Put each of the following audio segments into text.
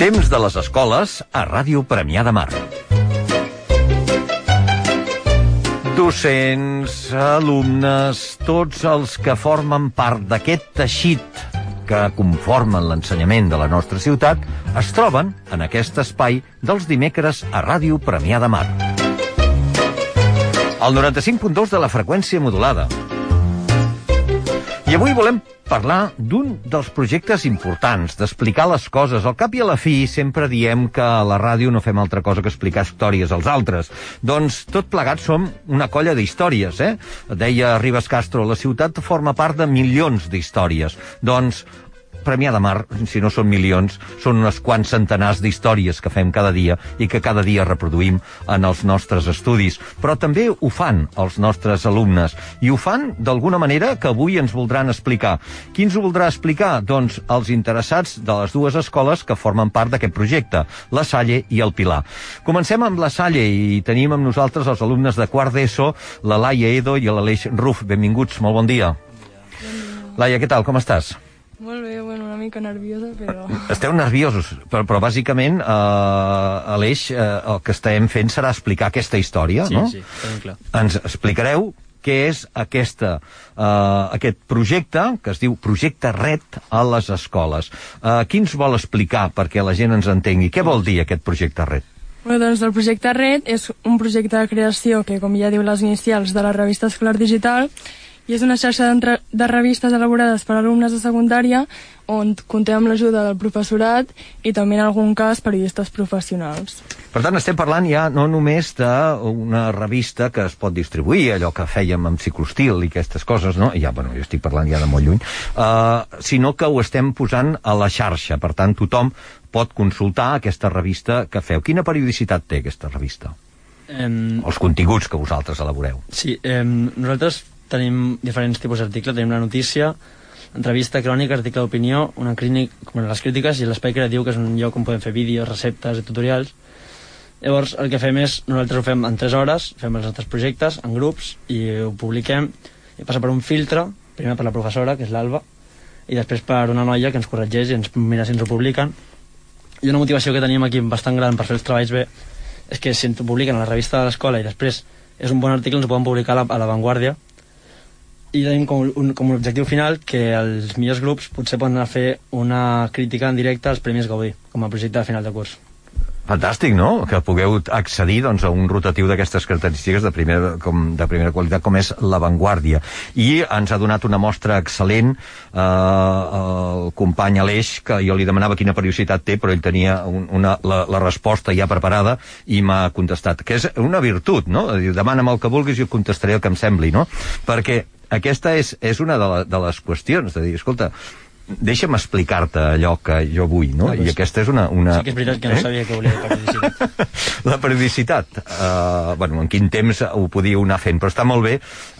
Temps de les escoles a Ràdio Premià de Mar. Docents, alumnes, tots els que formen part d'aquest teixit que conformen l'ensenyament de la nostra ciutat es troben en aquest espai dels dimecres a Ràdio Premià de Mar. El 95.2 de la freqüència modulada. I avui volem parlar d'un dels projectes importants, d'explicar les coses. Al cap i a la fi sempre diem que a la ràdio no fem altra cosa que explicar històries als altres. Doncs tot plegat som una colla d'històries, eh? Deia Ribes Castro, la ciutat forma part de milions d'històries. Doncs Premià de Mar, si no són milions, són unes quants centenars d'històries que fem cada dia i que cada dia reproduïm en els nostres estudis. Però també ho fan els nostres alumnes i ho fan d'alguna manera que avui ens voldran explicar. Qui ens ho voldrà explicar? Doncs els interessats de les dues escoles que formen part d'aquest projecte, la Salle i el Pilar. Comencem amb la Salle i tenim amb nosaltres els alumnes de quart d'ESO, la Laia Edo i l'Aleix Ruf. Benvinguts, molt bon dia. Laia, què tal, com estàs? Molt bé, bueno, una mica nerviosa, però... Esteu nerviosos, però, però bàsicament eh, Aleix, eh, el que estem fent serà explicar aquesta història, Sí, no? sí, tenim clar. Ens explicareu què és aquesta, eh, aquest projecte, que es diu Projecte RED a les escoles. Eh, qui ens vol explicar perquè la gent ens entengui? Què vol dir aquest Projecte RED? Bueno, doncs el projecte RED és un projecte de creació que, com ja diu les inicials de la revista Escolar Digital, i és una xarxa de revistes elaborades per alumnes de secundària on comptem amb l'ajuda del professorat i també en algun cas periodistes professionals. Per tant, estem parlant ja no només d'una revista que es pot distribuir, allò que fèiem amb psicostil i aquestes coses, no? Ja, bueno, jo estic parlant ja de molt lluny, uh, sinó que ho estem posant a la xarxa. Per tant, tothom pot consultar aquesta revista que feu. Quina periodicitat té aquesta revista? Em, Els continguts que vosaltres elaboreu. sí, em, nosaltres tenim diferents tipus d'articles. Tenim la notícia, entrevista, crònica, article d'opinió, una clínic, com les crítiques, i l'espai creatiu, que és un lloc on podem fer vídeos, receptes i tutorials. Llavors, el que fem és, nosaltres ho fem en 3 hores, fem els nostres projectes en grups i ho publiquem, i passa per un filtre, primer per la professora, que és l'Alba, i després per una noia que ens corregeix i ens mira si ens ho publiquen. I una motivació que teníem aquí bastant gran per fer els treballs bé és que si ens ho publiquen a la revista de l'escola i després és un bon article ens ho poden publicar a la, a la Vanguardia i tenim com un, com un objectiu final que els millors grups potser poden anar a fer una crítica en directe als Premis Gaudí com a projecte de final de curs Fantàstic, no?, que pugueu accedir doncs, a un rotatiu d'aquestes característiques de primera, com, de primera qualitat com és l'avantguàrdia. I ens ha donat una mostra excel·lent eh, el company Aleix, que jo li demanava quina periodicitat té, però ell tenia un, una, la, la resposta ja preparada i m'ha contestat, que és una virtut, no? Demana'm el que vulguis i jo contestaré el que em sembli, no? Perquè aquesta és, és una de, la, de les qüestions, de dir, escolta, deixa'm explicar-te allò que jo vull, no? I aquesta és una... una... sí que és veritat que no sabia que volia dir periodicitat La periodicitat, uh, bueno, en quin temps ho podíeu anar fent, però està molt bé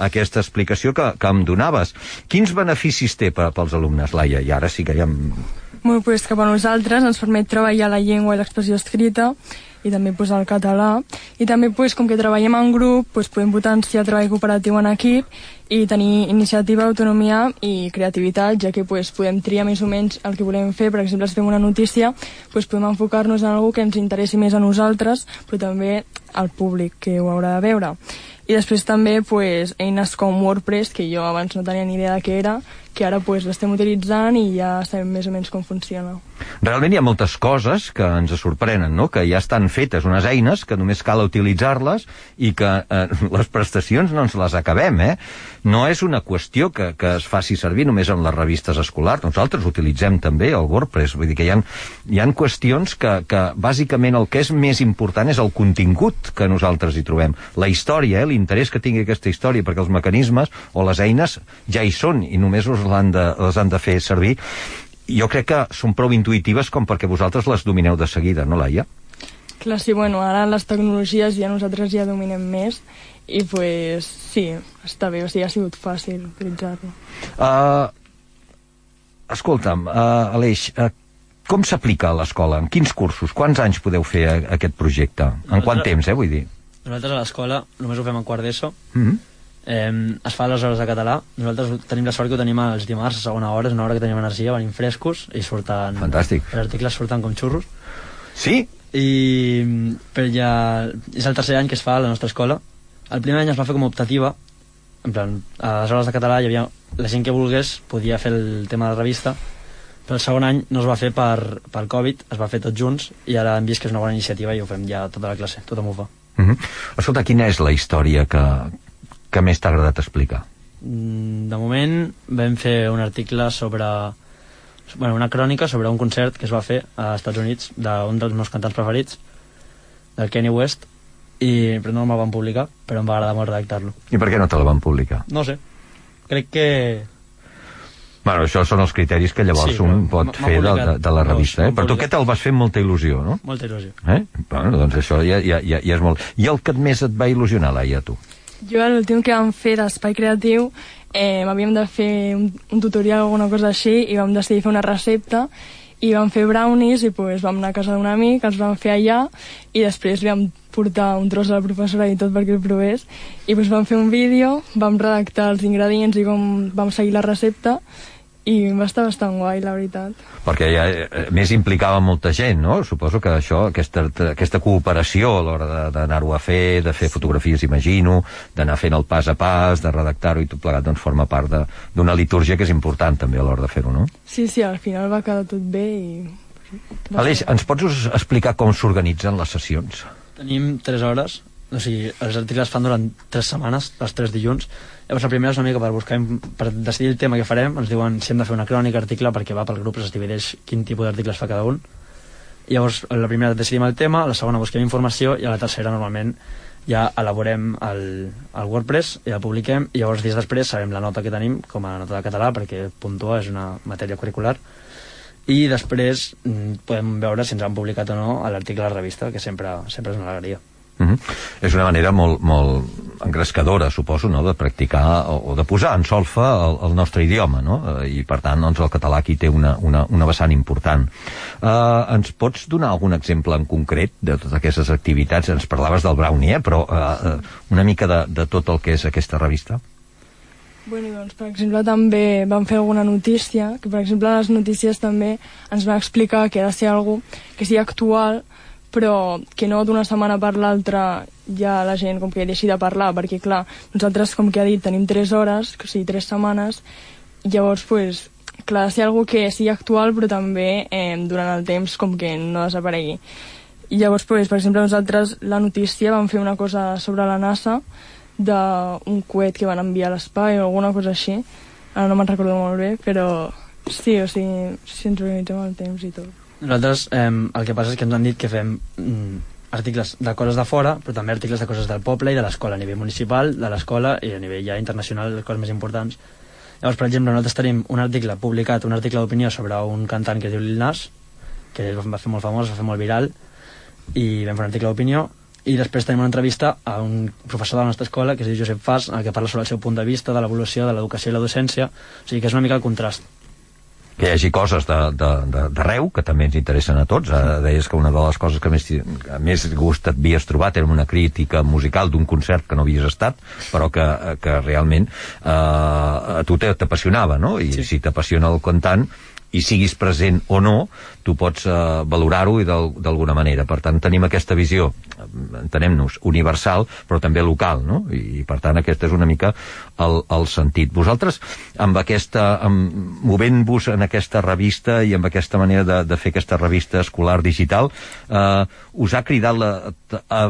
aquesta explicació que, que em donaves. Quins beneficis té per, pels alumnes, Laia? I ara sí que ja... Em... Bueno, pues que per nosaltres ens permet treballar la llengua i l'expressió escrita i també pues, el català i també pues, com que treballem en grup pues, podem potenciar treball cooperatiu en equip i tenir iniciativa, autonomia i creativitat, ja que pues, podem triar més o menys el que volem fer. Per exemple, si fem una notícia, pues, podem enfocar-nos en algú que ens interessi més a nosaltres, però també al públic que ho haurà de veure. I després també pues, eines com WordPress, que jo abans no tenia ni idea de què era, que ara pues, l'estem utilitzant i ja sabem més o menys com funciona. Realment hi ha moltes coses que ens sorprenen, no? que ja estan fetes unes eines que només cal utilitzar-les i que eh, les prestacions no ens les acabem. Eh? No és una qüestió que, que es faci servir només en les revistes escolars. Nosaltres utilitzem també el WordPress. Vull dir que hi ha, hi ha qüestions que, que bàsicament el que és més important és el contingut que nosaltres hi trobem. La història, eh? l'interès que tingui aquesta història, perquè els mecanismes o les eines ja hi són i només us l'han de, les han de fer servir jo crec que són prou intuïtives com perquè vosaltres les domineu de seguida, no, Laia? Clar, sí, bueno, ara les tecnologies ja nosaltres ja dominem més i pues sí, està bé, o sigui, ha sigut fàcil utilitzar-lo. Uh, escolta'm, uh, Aleix, uh, com s'aplica a l'escola? En quins cursos? Quants anys podeu fer a, aquest projecte? En quant Nosaltres- temps, eh, vull dir? nosaltres a l'escola només ho fem en quart d'ESO Mm -hmm. Eh, es fa a les hores de català. Nosaltres tenim la sort que ho tenim els dimarts a segona hora, és una hora que tenim energia, venim frescos i surten... Fantàstic. Els articles surten com xurros. Sí? I però ja és el tercer any que es fa a la nostra escola. El primer any es va fer com a optativa, en plan, a les hores de català hi havia la gent que volgués podia fer el tema de la revista, però el segon any no es va fer per, pel Covid, es va fer tots junts i ara hem vist que és una bona iniciativa i ho fem ja tota la classe, tothom ho fa. Uh -huh. Escolta, quina és la història que, que més t'ha agradat explicar? Mm, De moment vam fer un article sobre bueno, una crònica sobre un concert que es va fer als Estats Units d'un dels meus cantants preferits del Kanye West i, però no me'l van publicar però em va agradar molt redactar-lo I per què no te la van publicar? no sé, crec que Bueno, això són els criteris que llavors Sí, un pot fer de, de, de la revista. Eh? Per tu què te'l vas fer amb molta il·lusió, no? molta il·lusió Eh? Bueno, doncs això ja, ja, ja, ja és molt... I el que més et va il·lusionar, Laia, tu? Jo l'últim que vam fer d'Espai Creatiu eh, havíem de fer un, un tutorial o alguna cosa així i vam decidir fer una recepta i vam fer brownies i pues, vam anar a casa d'un amic, els vam fer allà i després li vam portar un tros a la professora i tot perquè el provés i pues, vam fer un vídeo, vam redactar els ingredients i com vam seguir la recepta i va estar bastant guai, la veritat. Perquè ja, eh, més implicava molta gent, no? Suposo que això, aquesta, aquesta cooperació a l'hora de- d'anar-ho a fer, de fer fotografies, imagino, d'anar fent el pas a pas, de redactar-ho i tot plegat, doncs forma part de- d'una litúrgia que és important també a l'hora de fer-ho, no? Sí, sí, al final va quedar tot bé i... Aleix, ens pots explicar com s'organitzen les sessions? Tenim 3 hores, o sigui, els articles es fan durant 3 setmanes, els 3 dilluns. Llavors, la primera és una mica per buscar, per decidir el tema que farem, ens diuen si hem de fer una crònica, article, perquè va pel grup, es divideix quin tipus d'articles fa cada un. Llavors, la primera decidim el tema, la segona busquem informació, i a la tercera, normalment, ja elaborem el, el WordPress i el publiquem, i llavors dies després sabem la nota que tenim, com a nota de català, perquè puntua és una matèria curricular, i després mm, podem veure si ens han publicat o no l'article a la revista, que sempre, sempre és una alegria. Uh -huh. És una manera molt, molt engrescadora, suposo, no?, de practicar o, o de posar en solfa el, el nostre idioma, no? Eh, I, per tant, doncs, el català aquí té una, una, una vessant important. Uh, ens pots donar algun exemple en concret de totes aquestes activitats? Ens parlaves del brownie, eh? però uh, una mica de, de tot el que és aquesta revista? Bueno, doncs, per exemple, també vam fer alguna notícia, que per exemple les notícies també ens van explicar que ha de ser algo que sigui actual, però que no d'una setmana per l'altra ja la gent com que deixi de parlar, perquè clar, nosaltres, com que ha dit, tenim 3 hores, o sigui, 3 setmanes, llavors, pues, clar, ser algo que sigui actual, però també eh, durant el temps com que no desaparegui. I llavors, pues, per exemple, nosaltres la notícia vam fer una cosa sobre la NASA, d'un coet que van enviar a l'espai o alguna cosa així. Ara no me'n recordo molt bé, però sí, o sigui, si ens organitzem el temps i tot. Nosaltres eh, el que passa és que ens han dit que fem mm, articles de coses de fora, però també articles de coses del poble i de l'escola, a nivell municipal, de l'escola i a nivell ja internacional, les coses més importants. Llavors, per exemple, nosaltres tenim un article publicat, un article d'opinió sobre un cantant que es diu Lil Nas, que va fer molt famós, va fer molt viral, i vam fer un article d'opinió, i després tenim una entrevista a un professor de la nostra escola que es diu Josep Fas, que parla sobre el seu punt de vista de l'evolució de l'educació i la docència, o sigui que és una mica el contrast. Que hi hagi coses d'arreu que també ens interessen a tots. Eh, deies que una de les coses que més, que més gust et havies trobat era una crítica musical d'un concert que no havies estat, però que, que realment eh, a tu t'apassionava, no? I Sí. si t'apassiona el cantant, i siguis present o no, tu pots eh, valorar-ho i d'al- d'alguna manera. Per tant, tenim aquesta visió, entenem-nos, universal, però també local, no? I, per tant, aquest és una mica el, el sentit. Vosaltres, amb aquesta, movent-vos en aquesta revista i amb aquesta manera de, de fer aquesta revista escolar digital, eh, us ha cridat la, a,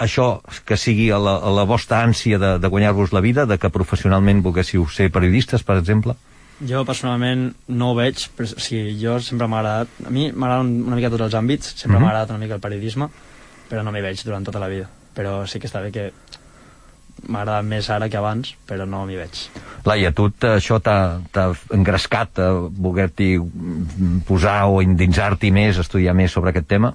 això que sigui a la, a la vostra ànsia de, de guanyar-vos la vida, de que professionalment volguéssiu ser periodistes, per exemple? Jo personalment no ho veig, però o sigui, jo sempre m'ha agradat, a mi m'agraden una mica tots els àmbits, sempre Mhm. m'ha agradat una mica el periodisme, però no m'hi veig durant tota la vida. Però sí que està bé que m'agrada més ara que abans, però no m'hi veig. Laia, tu això t'ha engrescat a voler-t'hi mm, posar o endinsar-t'hi més, estudiar més sobre aquest tema?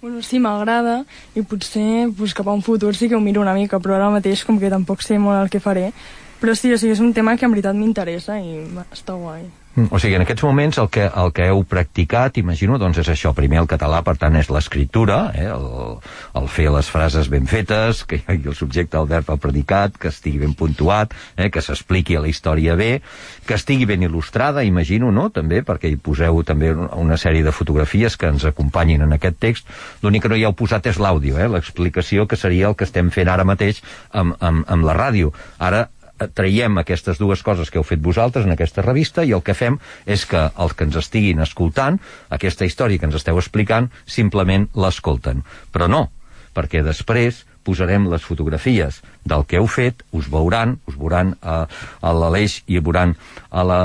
Bueno, sí, m'agrada i potser pues, cap a un futur sí que ho miro una mica, però ara mateix com que tampoc sé molt el que faré, Però sí, o sigui, és un tema que en veritat m'interessa i està guai. Mm, O sigui, en aquests moments el que, el que heu practicat, imagino, doncs és això. Primer el català, per tant, és l'escriptura, eh? el, el fer les frases ben fetes, que hi hagi el subjecte, el verb, el predicat, que estigui ben puntuat, eh? que s'expliqui la història bé, que estigui ben il·lustrada, imagino, no?, també, perquè hi poseu també una sèrie de fotografies que ens acompanyin en aquest text. L'únic que no hi heu posat és l'àudio, eh? l'explicació que seria el que estem fent ara mateix amb, amb, amb la ràdio. Ara traiem aquestes dues coses que heu fet vosaltres en aquesta revista i el que fem és que els que ens estiguin escoltant aquesta història que ens esteu explicant simplement l'escolten. Però no, perquè després posarem les fotografies del que heu fet, us veuran, us veuran a, a l'Aleix i veuran a la,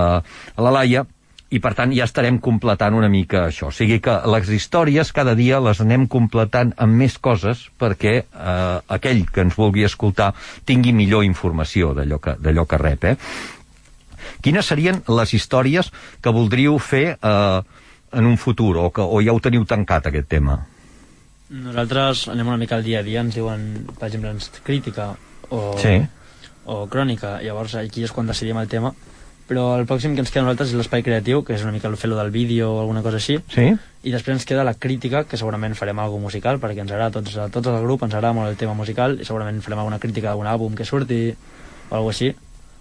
a la Laia, i per tant ja estarem completant una mica això. O sigui que les històries cada dia les anem completant amb més coses perquè eh, aquell que ens vulgui escoltar tingui millor informació d'allò que, que rep. Eh? Quines serien les històries que voldríeu fer eh, en un futur o, que, o ja ho teniu tancat aquest tema? Nosaltres anem una mica al dia a dia, ens diuen, per exemple, ens crítica o, Sí. o crònica, llavors aquí és quan decidim el tema, però el pròxim que ens queda a nosaltres és l'espai creatiu, que és una mica el fer-lo del vídeo o alguna cosa així, Sí? i després ens queda la crítica, que segurament farem alguna musical, perquè ens agrada a tots, a tots el grup, ens agrada molt el tema musical, i segurament farem alguna crítica d'algun àlbum que surti, o alguna així,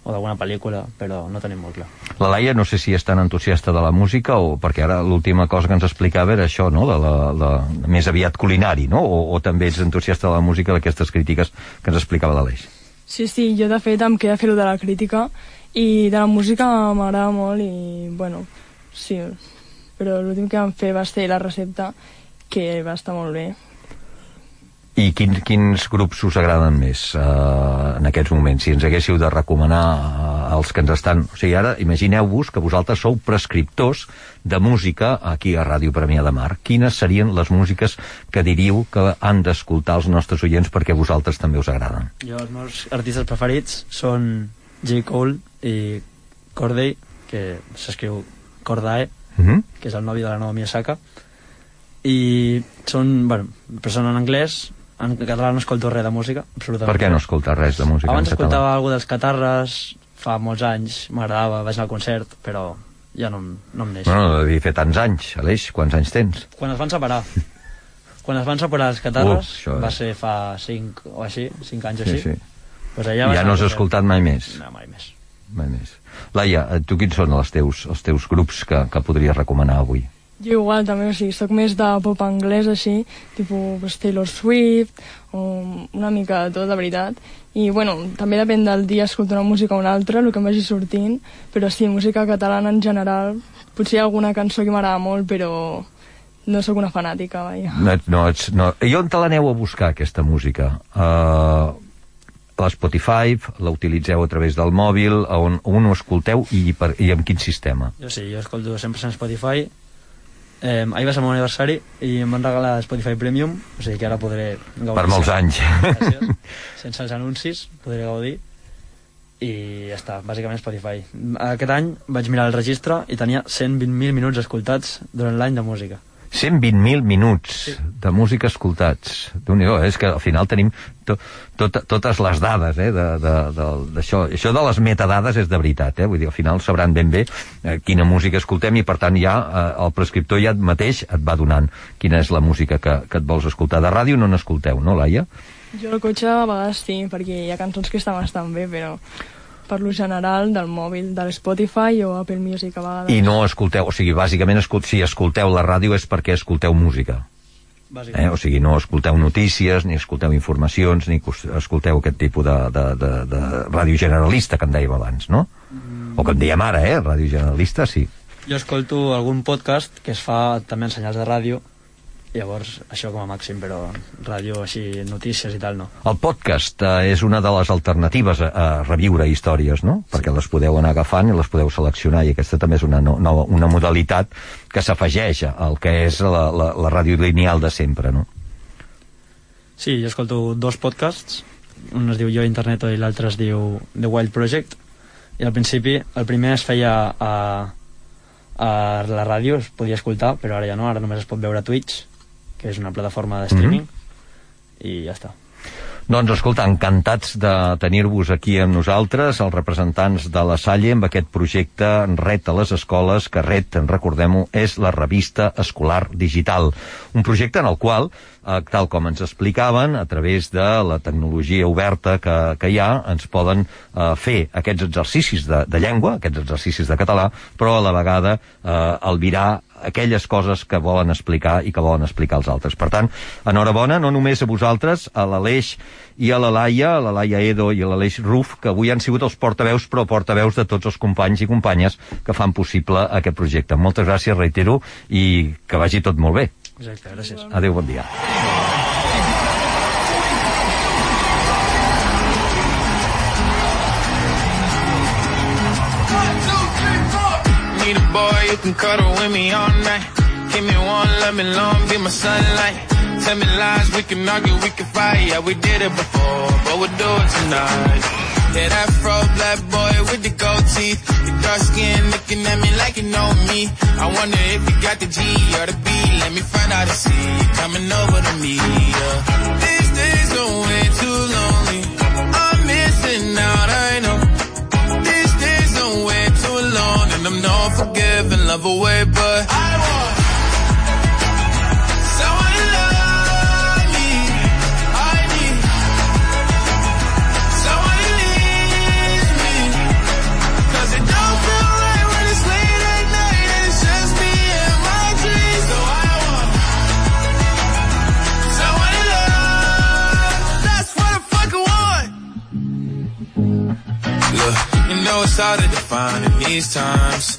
o d'alguna pel·lícula, però no tenim molt clar. La Laia no sé si és tan entusiasta de la música o perquè ara l'última cosa que ens explicava era això, no? de la, la, més aviat culinari, no? O, o també ets entusiasta de la música d'aquestes crítiques que ens explicava l'Aleix. Sí, sí, jo de fet em queda fer-ho de la crítica i de la música m'agrada molt i, bueno, sí, però l'últim que vam fer va ser la recepta, que va estar molt bé. I quins, quins grups us agraden més uh, en aquests moments? Si ens haguéssiu de recomanar uh, als que ens estan... O sigui, ara imagineu-vos que vosaltres sou prescriptors de música aquí a Ràdio Premià de Mar. Quines serien les músiques que diríeu que han d'escoltar els nostres oients perquè vosaltres també us agraden? Jo, els meus artistes preferits són J. Cole i Corday, que s'escriu Cordae, Uh -huh. que és el nòvio de la Naomi Osaka, i són, bueno, però són en anglès, en català no escolto res de música, absolutament. Per què no escoltar res de música Abans en català? escoltava alguna dels Catarres, fa molts anys, m'agradava, vaig anar al concert, però ja no, no em neix. Bueno, devia fer tants anys, Aleix, quants anys tens? Quan es van separar, quan es van separar els Catarres, Uf, això va és- ser fa 5 o així, 5 anys o Sí, així, sí. Pues allà Ja no has escoltat mai més? No, mai més. Mai més. Laia, eh, tu quins són els teus, els teus grups que, que podries recomanar avui? Jo igual també, o sigui, soc més de pop anglès així, tipus pues, Taylor Swift, o una mica de tot, de veritat. I, bueno, també depèn del dia escolto una música o una altra, el que em vagi sortint, però sí, música catalana en general, potser hi ha alguna cançó que m'agrada molt, però no sóc una fanàtica, vaja. No, no, ets, no. I on te l'aneu a buscar, aquesta música? Uh, a Spotify, la utilitzeu a través del mòbil, on, on ho escolteu i, per, i amb quin sistema? Jo sí, jo escolto sempre en Spotify. Eh, ahir va ser el meu aniversari i em van regalar Spotify Premium, o sigui que ara podré gaudir. Per molts anys. Gràcies. Sense els anuncis, podré gaudir. I ja està, bàsicament Spotify. Aquest any vaig mirar el registre i tenia 120.000 minuts escoltats durant l'any de música. 120.000 minuts Sí. de música escoltats. déu nhi és que al final tenim to, tot, totes les dades eh, de- de- de- d'això. Això de les metadades és de veritat, eh? vull dir, al final sabran ben bé eh, quina música escoltem i per tant ja eh, el prescriptor ja mateix et va donant quina és la música que, que et vols escoltar. De ràdio no n'escolteu, no, Laia? Jo al cotxe a vegades sí, perquè hi ha cançons que estan bastant bé, però per lo general del mòbil, de l'Spotify o Apple Music a vegades. I no escolteu, o sigui, bàsicament escol si escolteu la ràdio és perquè escolteu música. Eh? O sigui, no escolteu notícies, ni escolteu informacions, ni escolteu aquest tipus de, de, de, de ràdio generalista que en dèiem abans, no? O que en dèiem ara, eh? Ràdio generalista, sí. Jo escolto algun podcast que es fa també en senyals de ràdio, llavors això com a màxim, però ràdio així, notícies i tal no. El podcast eh, és una de les alternatives a, a reviure històries, no? Perquè les podeu anar agafant i les podeu seleccionar, i aquesta també és una, no, una modalitat que s'afegeix al que és la, la, la ràdio lineal de sempre, no? Sí, jo escolto dos podcasts, un es diu Jo Internet i l'altre es diu The Wild Project, i al principi el primer es feia a, a la ràdio, es podia escoltar, però ara ja no, ara només es pot veure a Twitch, que és una plataforma de streaming, i ja està. Doncs escolta, encantats de tenir-vos aquí amb nosaltres, els representants de la Salle, amb aquest projecte Ret a les escoles, que Ret, recordem-ho, és la revista escolar digital. Un projecte en el qual, eh, tal com ens explicaven, a través de la tecnologia oberta que, que hi ha, ens poden eh, fer aquests exercicis de, de llengua, aquests exercicis de català, però a la vegada eh, albirar aquelles coses que volen explicar i que volen explicar als altres. Per tant, enhorabona, no només a vosaltres, a l'Aleix i a la Laia, a la Laia Edo i a l'Aleix Ruf, que avui han sigut els portaveus, però portaveus de tots els companys i companyes que fan possible aquest projecte. Moltes gràcies, reitero, i que vagi tot molt bé. Exacte, gràcies. Adéu, bon dia. You can cuddle with me all night. Give me one, let me long, be my sunlight. Tell me lies, we can argue, we can fight. Yeah, we did it before, but we'll do it tonight. Yeah, that fro black boy with the gold teeth. Your dark skin looking at me like you know me. I wonder if you got the G or the B. Let me find out and see you coming over to me. Yeah. These days are way too lonely. Love away, but I want someone to love me. I need someone to leave me. 'Cause it don't feel right when it's late at night and it's just me and my dreams. So I want someone to love. That's what I fucking want. Look, you know it's hard to define in these times,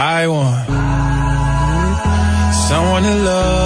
I want someone to love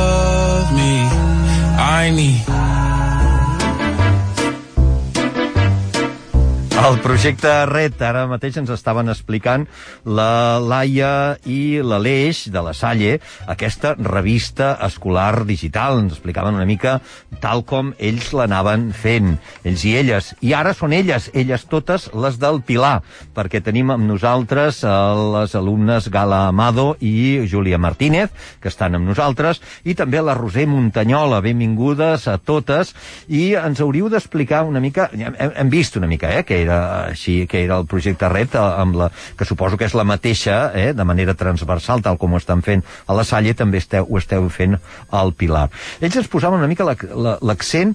El projecte Red, ara mateix ens estaven explicant la Laia i l'Aleix de la Salle, aquesta revista escolar digital. Ens explicaven una mica tal com ells l'anaven fent, ells i elles. I ara són elles, elles totes les del Pilar, perquè tenim amb nosaltres eh, les alumnes Gala Amado i Júlia Martínez, que estan amb nosaltres, i també la Roser Muntanyola. Benvingudes a totes. I ens hauríeu d'explicar una mica... Hem, hem vist una mica, eh, que era així, que era el projecte Red, eh, amb la, que suposo que és la mateixa, eh, de manera transversal, tal com ho estan fent a la Salle, també esteu, ho esteu fent al Pilar. Ells ens posaven una mica l'accent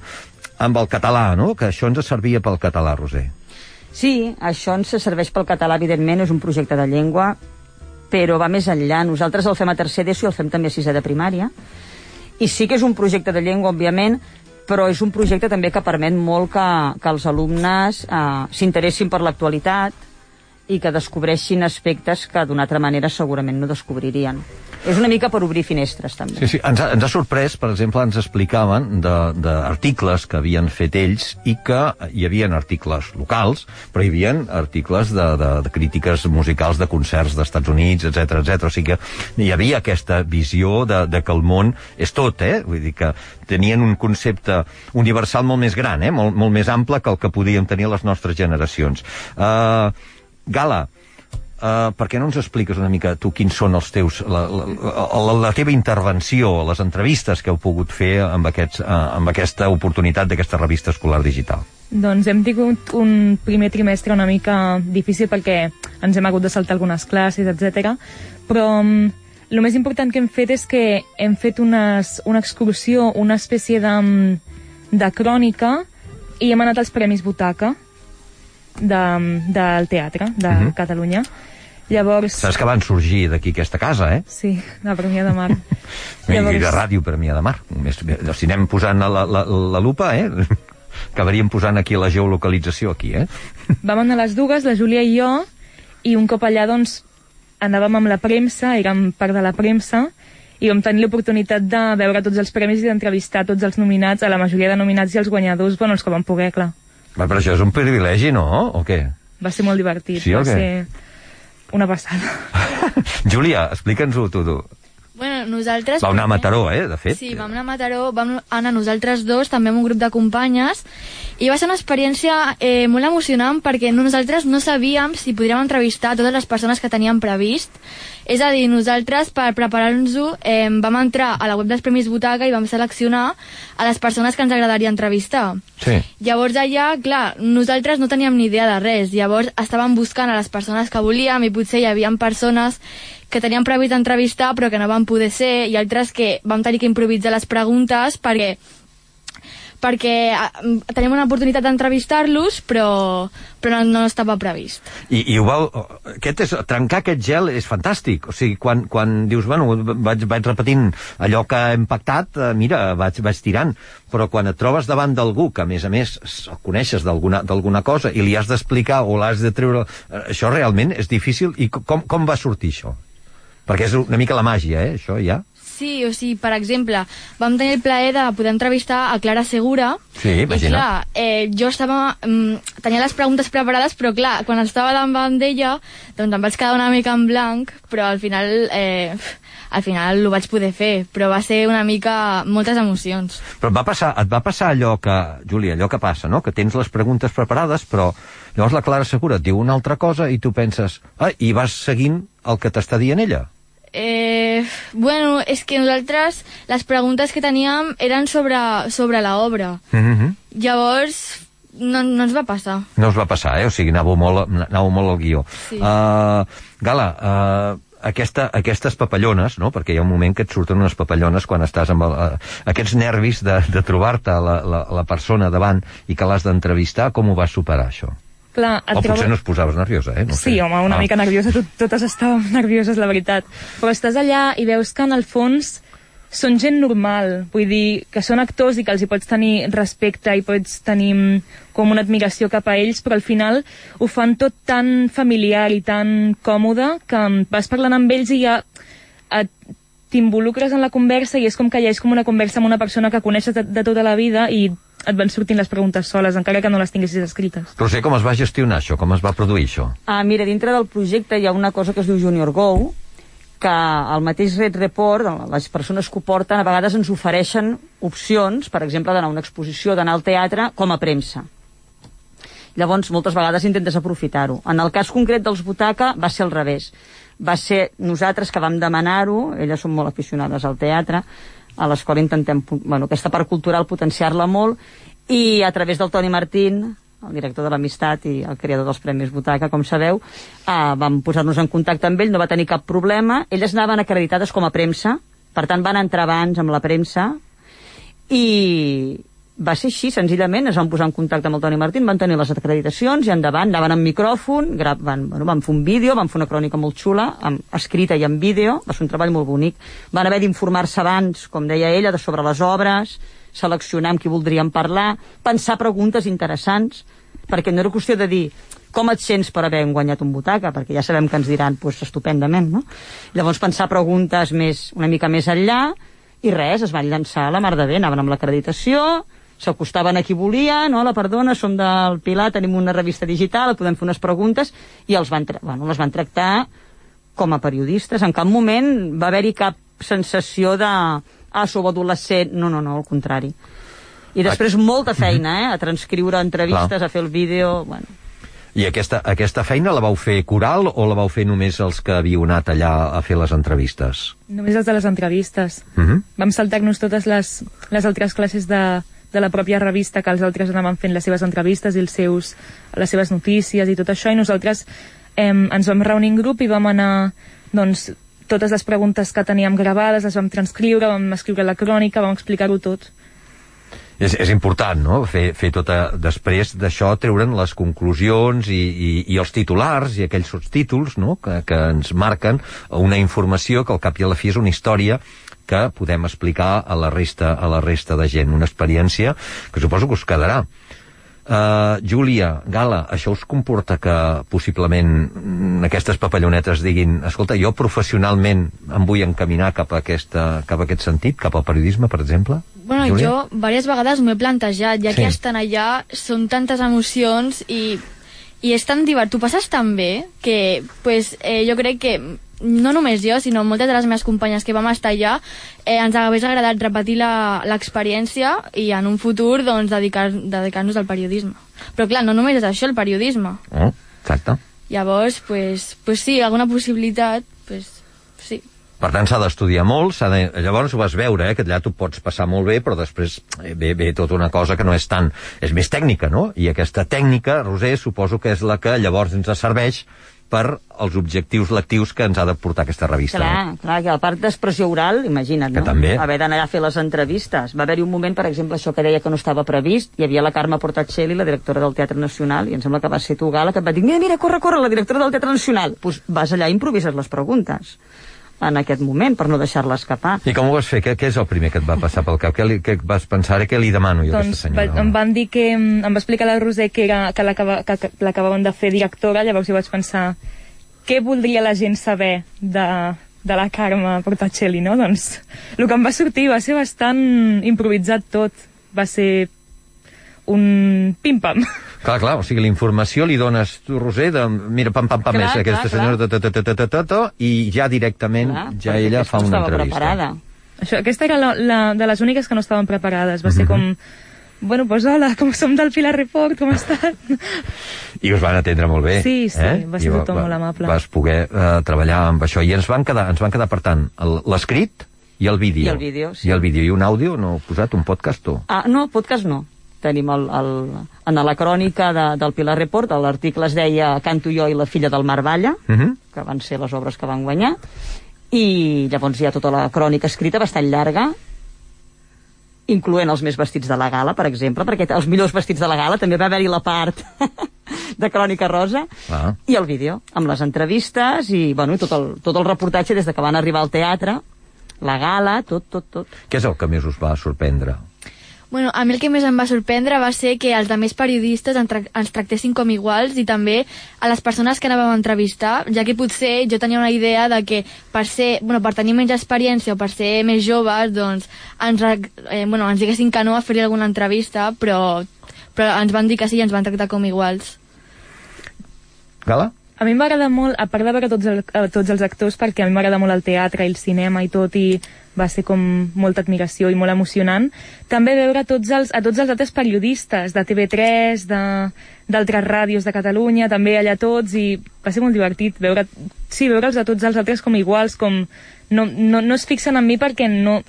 amb el català, no?, que això ens servia pel català, Roser. Sí, això ens serveix pel català, evidentment, és un projecte de llengua, però va més enllà. Nosaltres el fem a tercer d'ESO i el fem també a sisè de primària. I sí que és un projecte de llengua, òbviament, però és un projecte també que permet molt que, que els alumnes eh, s'interessin per l'actualitat i que descobreixin aspectes que d'una altra manera segurament no descobririen. És una mica per obrir finestres, també. Sí, sí. Ens ha, ens ha sorprès, per exemple, ens explicaven d'articles que havien fet ells i que hi havia articles locals, però hi havia articles de, de, de crítiques musicals de concerts d'Estats Units, etc etc. O sigui que hi havia aquesta visió de, de que el món és tot, eh? Vull dir que tenien un concepte universal molt més gran, eh? Molt, molt més ample que el que podíem tenir les nostres generacions. Uh, Gala, Uh, per què no ens expliques una mica tu quins són els teus la, la, la, la teva intervenció, les entrevistes que heu pogut fer amb, aquests, uh, amb aquesta oportunitat d'aquesta revista escolar digital? Doncs hem tingut un primer trimestre una mica difícil perquè ens hem hagut de saltar algunes classes, etc. Però um, el més important que hem fet és que hem fet unes, una excursió, una espècie de, de crònica i hem anat als Premis Butaca de, del teatre de uh Mhm. -huh. Catalunya Llavors... Saps que van sorgir d'aquí aquesta casa, eh? Sí, de Premià de Mar. Llavors... I de ràdio Premià de Mar. Més, si anem posant la, la, la lupa, eh? Acabaríem posant aquí la geolocalització, aquí, eh? Vam anar a les dues, la Júlia i jo, i un cop allà, doncs, anàvem amb la premsa, érem part de la premsa, i vam tenir l'oportunitat de veure tots els premis i d'entrevistar tots els nominats, a la majoria de nominats i els guanyadors, bueno, els que vam poder, clar. Va, però això és un privilegi, no? O què? Va ser molt divertit. Sí, va què? ser una passada. Júlia, explica'ns-ho tu, tu. Bueno, nosaltres... Vau anar a Mataró, eh, de fet. Sí, vam anar a Mataró, vam anar nosaltres dos, també amb un grup de companyes, i va ser una experiència eh, molt emocionant perquè nosaltres no sabíem si podríem entrevistar totes les persones que teníem previst. És a dir, nosaltres, per preparar-nos-ho, eh, vam entrar a la web dels Premis Butaca i vam seleccionar a les persones que ens agradaria entrevistar. Sí. Llavors allà, clar, nosaltres no teníem ni idea de res. Llavors estàvem buscant a les persones que volíem i potser hi havia persones que teníem previst entrevistar però que no van poder ser i altres que vam tenir que improvisar les preguntes perquè perquè eh, tenim una oportunitat d'entrevistar-los però, però no, no estava previst. I, i ho vau, aquest és, trencar aquest gel és fantàstic. O sigui, quan, quan dius, bueno, vaig, vaig repetint allò que hem pactat, eh, mira, vaig, vaig tirant. Però quan et trobes davant d'algú que, a més a més, el coneixes d'alguna cosa i li has d'explicar o l'has de treure... eh, Això realment és difícil. I com, com va sortir això? Perquè és una mica la màgia, eh, això, ja. Sí, o sigui, per exemple, vam tenir el plaer de poder entrevistar a Clara Segura. Sí, I imagina. clar, eh, jo estava... Mm, tenia les preguntes preparades, però clar, quan estava davant d'ella, doncs em vaig quedar una mica en blanc, però al final... Eh, al final ho vaig poder fer, però va ser una mica... moltes emocions. Però et va passar, et va passar allò que, Júlia, allò que passa, no? Que tens les preguntes preparades, però llavors la Clara Segura et diu una altra cosa i tu penses, ah, i vas seguint el que t'està dient ella. Eh, bueno, és que nosaltres les preguntes que teníem eren sobre, sobre l'obra. Mm -hmm. Llavors, no, no ens va passar. No us va passar, eh? O sigui, anàveu molt, anàveu molt al guió. Sí. Uh, Gala, uh, aquesta, aquestes papallones, no? perquè hi ha un moment que et surten unes papallones quan estàs amb el, uh, aquests nervis de, de trobar-te la, la, la persona davant i que l'has d'entrevistar, com ho vas superar, això? Clar, et O trobes- potser no es posaves nerviosa, eh? No ho sé. Sí, home, una Ah. mica nerviosa, tot, totes estàvem nervioses, la veritat. Però estàs allà i veus que en el fons són gent normal, vull dir, que són actors i que els hi pots tenir respecte i pots tenir mm, com una admiració cap a ells, però al final ho fan tot tan familiar i tan còmode que mm, vas parlant amb ells i ja et t'involucres en la conversa i és com que ja és com una conversa amb una persona que coneixes de, de tota la vida i et van sortint les preguntes soles, encara que no les tinguessis escrites. Roser, com es va gestionar això? Com es va produir això? Ah, mira, dintre del projecte hi ha una cosa que es diu Junior Go, que al mateix Red Report, les persones que ho porten, a vegades ens ofereixen opcions, per exemple, d'anar a una exposició, d'anar al teatre, com a premsa. Llavors, moltes vegades intentes aprofitar-ho. En el cas concret dels Butaca va ser al revés. Va ser nosaltres que vam demanar-ho, elles són molt aficionades al teatre, a l'escola intentem, bueno, aquesta part cultural potenciar-la molt, i a través del Toni Martín, el director de l'Amistat i el creador dels Premis Butaca, com sabeu, eh, vam posar-nos en contacte amb ell, no va tenir cap problema. Elles anaven acreditades com a premsa, per tant van entrar abans amb la premsa, i va ser així, senzillament, es van posar en contacte amb el Toni Martín, van tenir les acreditacions i endavant, anaven amb micròfon, gra van, bueno, van fer un vídeo, van fer una crònica molt xula, amb, escrita i en vídeo, va ser un treball molt bonic. Van haver d'informar-se abans, com deia ella, de sobre les obres, seleccionar amb qui voldrien parlar, pensar preguntes interessants, perquè no era qüestió de dir com et sents per haver guanyat un butaca, perquè ja sabem que ens diran pues, estupendament, no? Llavors pensar preguntes més, una mica més enllà, i res, es van llançar a la mar de bé, anaven amb l'acreditació, s'acostaven a qui volia, no, la perdona, som del Pilar, tenim una revista digital, podem fer unes preguntes, i els van, tra- bueno, les van tractar com a periodistes. En cap moment va haver-hi cap sensació de ah, sou adolescent, no, no, no, al contrari. I després molta feina, eh? A transcriure entrevistes, Clar. a fer el vídeo... Bueno. I aquesta, aquesta feina la vau fer coral o la vau fer només els que havíeu anat allà a fer les entrevistes? Només els de les entrevistes. Uh -huh. Vam saltar-nos totes les, les altres classes de, de la pròpia revista que els altres anaven fent les seves entrevistes i els seus, les seves notícies i tot això, i nosaltres eh, ens vam reunir en grup i vam anar, doncs, totes les preguntes que teníem gravades les vam transcriure, vam escriure la crònica, vam explicar-ho tot. És, és important, no?, fer, fer tota... Després d'això treure'n les conclusions i, i, i els titulars i aquells subtítols, no?, que, que ens marquen una informació que al cap i a la fi és una història que podem explicar a la resta, a la resta de gent. Una experiència que suposo que us quedarà. Uh, Júlia, Gala, això us comporta que possiblement mm, aquestes papallonetes diguin escolta, jo professionalment em vull encaminar cap a, aquesta, cap a aquest sentit, cap al periodisme, per exemple? Bueno, Júlia? jo diverses vegades m'ho he plantejat, ja Sí. que estan allà, són tantes emocions i, i és tan divert, t'ho passes tan bé que pues, eh, jo crec que no només jo, sinó moltes de les meves companyes que vam estar allà, eh, ens hagués agradat repetir la- l'experiència i en un futur doncs, dedicar- dedicar-nos al periodisme. Però clar, no només és això, el periodisme. Oh, exacte. Llavors, pues, pues sí, alguna possibilitat, pues, sí. Per tant, s'ha d'estudiar molt, de... llavors ho vas veure, eh, que allà t'ho pots passar molt bé, però després eh, ve, ve tota una cosa que no és tan... és més tècnica, no? I aquesta tècnica, Roser, suposo que és la que llavors ens serveix per als objectius lectius que ens ha de portar aquesta revista. Clar, No? clar, que a part d'expressió oral, imagina't, Que no? també. Haver d'anar a fer les entrevistes. Va haver-hi un moment, per exemple, això que deia que no estava previst, hi havia la Carme Portacelli, la directora del Teatre Nacional, i em sembla que va ser tu, Gala, que et va dir, mira, mira, corre, corre, la directora del Teatre Nacional. Doncs pues vas allà i improvises les preguntes en aquest moment, per no deixar-la escapar. I com ho vas fer? Què, què és el primer que et va passar pel cap? Què, li, què vas pensar? Ara què li demano jo a doncs aquesta va, senyora? em van dir que em va explicar la Roser que, era, que l'acaba- que- que l'acabaven de fer directora, llavors jo vaig pensar què voldria la gent saber de, de la Carme Portacelli, no? Doncs el que em va sortir va ser bastant improvisat tot. Va ser un pim-pam. Clar, clar, o sigui, la informació li dones tu, Roser, de mira, pam, pam, pam, és aquesta senyora, ta, ta, ta, ta, ta, ta, ta, i ja directament, clar, ja ella fa una entrevista. Preparada. Això, aquesta era la, la, de les úniques que no estaven preparades, va mm -hmm. ser mhm. com bueno, pues hola, com som del Pilar Report, com estàs? I us van atendre molt bé. Sí, sí, eh? va ser tothom va, molt amable. Vas poder uh, treballar amb això. I ens van quedar, ens van quedar per tant, l'escrit i el vídeo. I el vídeo, sí. I el vídeo. I un àudio, no posat? Un podcast, tu? Ah, no, podcast no. Tenim el, el, en la crònica de, del Pilar Report, l'article es deia Canto jo i la filla del Mar Balla, Uh -huh. que van ser les obres que van guanyar, i llavors hi ha tota la crònica escrita bastant llarga, incloent els més vestits de la gala, per exemple, perquè els millors vestits de la gala també va haver-hi la part de Crònica Rosa, Ah. i el vídeo, amb les entrevistes i bueno, i tot, el, tot el reportatge des de que van arribar al teatre, la gala, tot, tot, tot. Què és el que més us va sorprendre? Bueno, a mi el que més em va sorprendre va ser que els altres periodistes tra ens tractessin com iguals i també a les persones que anàvem a entrevistar, ja que potser jo tenia una idea de que per, ser, bueno, per tenir menys experiència o per ser més joves, doncs ens, eh, bueno, ens diguessin que no a fer alguna entrevista, però, però ens van dir que sí i ens van tractar com iguals. Gala? A mi m'agrada molt, a part de veure tots, el, eh, tots els actors, perquè a mi m'agrada molt el teatre i el cinema i tot, i va ser com molta admiració i molt emocionant, també veure tots els, a tots els altres periodistes de TV3, de d'altres ràdios de Catalunya, també allà tots, i va ser molt divertit veure, sí, veure'ls a tots els altres com iguals, com no, no, no es fixen en mi perquè no,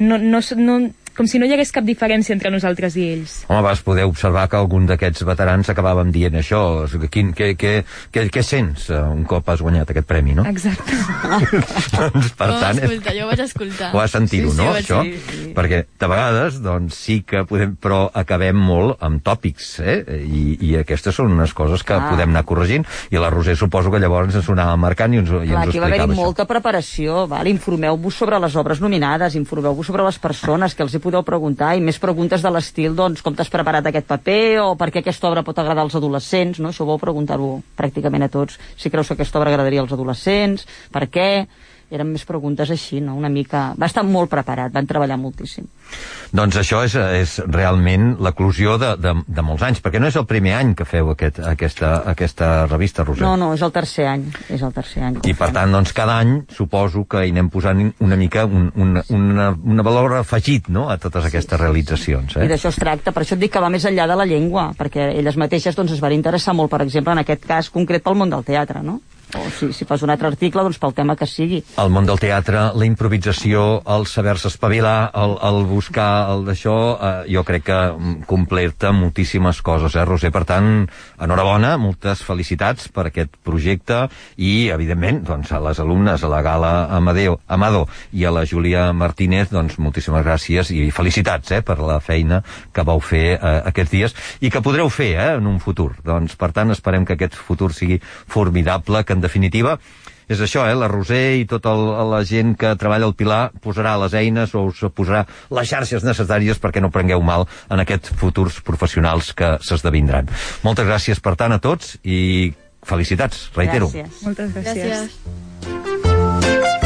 no, no, no, com si no hi hagués cap diferència entre nosaltres i ells. Home, vas poder observar que algun d'aquests veterans acabàvem dient això. Quin, què, què, què, què sents eh, un cop has guanyat aquest premi, no? Exacte. doncs, per vam tant, escoltar, jo ho vaig escoltar. ho has sentit Sí, sí, no, vaig això? sí, sí. Perquè de vegades, doncs, sí que podem, però acabem molt amb tòpics, eh? I, i aquestes són unes coses que Ah. podem anar corregint, i la Roser suposo que llavors ens ho anava marcant i ens, ho- i Clar, ens ho aquí va explicava haver-hi això. molta preparació, val? informeu-vos sobre les obres nominades, informeu-vos sobre les persones que els hi podeu preguntar, i més preguntes de l'estil, doncs, com t'has preparat aquest paper, o per què aquesta obra pot agradar als adolescents, no? Això vau preguntar-ho pràcticament a tots. Si creus que aquesta obra agradaria als adolescents, per què? Eren més preguntes així, no? Una mica... Va estar molt preparat, van treballar moltíssim. Doncs això és, és realment l'eclusió de, de, de molts anys, perquè no és el primer any que feu aquest, aquesta, aquesta revista, Roser. No, no, és el tercer any, és el tercer any. I per tant, doncs, cada any suposo que hi anem posant una mica un, un, una, una valor afegit no? a totes aquestes realitzacions. I Eh? d'això es tracta, per això et dic que va més enllà de la llengua, perquè elles mateixes doncs, es van interessar molt, per exemple, en aquest cas concret pel món del teatre, no? O si, si fas un altre article, doncs pel tema que sigui. El món del teatre, la improvisació, el saber-se espavilar, el, el buscar el d'això, eh, jo crec que mm, completa moltíssimes coses, eh, Roser? Per tant, enhorabona, moltes felicitats per aquest projecte i, evidentment, doncs, a les alumnes, a la Gala Amadeo, Amado i a la Júlia Martínez, doncs, moltíssimes gràcies i felicitats eh, per la feina que vau fer eh, aquests dies i que podreu fer eh, en un futur. Doncs, per tant, esperem que aquest futur sigui formidable, que definitiva és això, eh? la Roser i tota la gent que treballa al Pilar posarà les eines o us posarà les xarxes necessàries perquè no prengueu mal en aquests futurs professionals que s'esdevindran. Moltes gràcies per tant a tots i felicitats, reitero. Gràcies. Moltes gràcies. Gràcies.